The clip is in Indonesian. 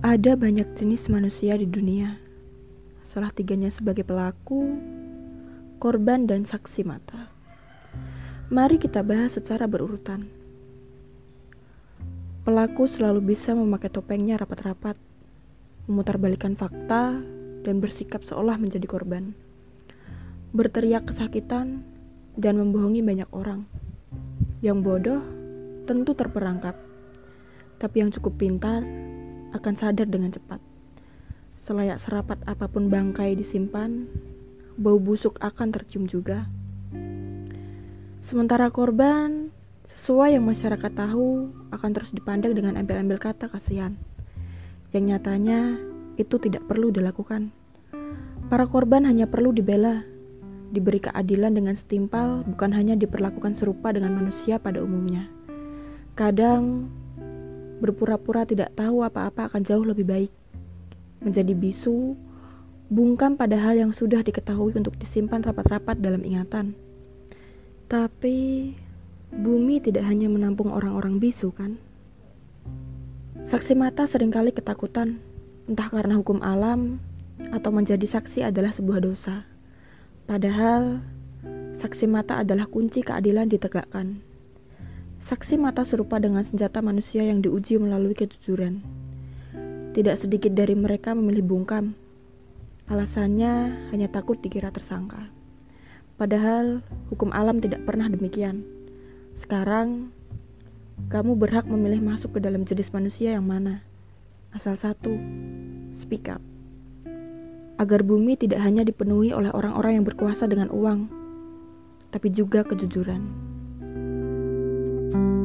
Ada banyak jenis manusia di dunia. Salah tiganya sebagai pelaku, korban, dan saksi mata. Mari kita bahas secara berurutan. Pelaku selalu bisa memakai topengnya rapat-rapat, memutarbalikkan fakta, dan bersikap seolah menjadi korban. Berteriak kesakitan dan membohongi banyak orang. Yang bodoh tentu terperangkap, tapi yang cukup pintar akan sadar dengan cepat. Selayak serapat apa pun bangkai disimpan, bau busuk akan tercium juga. Sementara korban, sesuai yang masyarakat tahu, akan terus dipandang dengan embel-embel kata kasihan. Yang nyatanya itu tidak perlu dilakukan. Para korban hanya perlu dibela, diberi keadilan dengan setimpal, bukan hanya diperlakukan serupa dengan manusia pada umumnya. Kadang berpura-pura tidak tahu apa-apa akan jauh lebih baik. Menjadi bisu, bungkam pada hal yang sudah diketahui untuk disimpan rapat-rapat dalam ingatan. Tapi bumi tidak hanya menampung orang-orang bisu kan? Saksi mata sering kali ketakutan, entah karena hukum alam atau menjadi saksi adalah sebuah dosa. Padahal saksi mata adalah kunci keadilan ditegakkan. Saksi mata serupa dengan senjata manusia yang diuji melalui kejujuran. Tidak sedikit dari mereka memilih bungkam. Alasannya hanya takut dikira tersangka. Padahal hukum alam tidak pernah demikian. Sekarang, kamu berhak memilih masuk ke dalam jenis manusia yang mana. Asal satu, speak up. Agar bumi tidak hanya dipenuhi oleh orang-orang yang berkuasa dengan uang, tapi juga kejujuran. Thank you.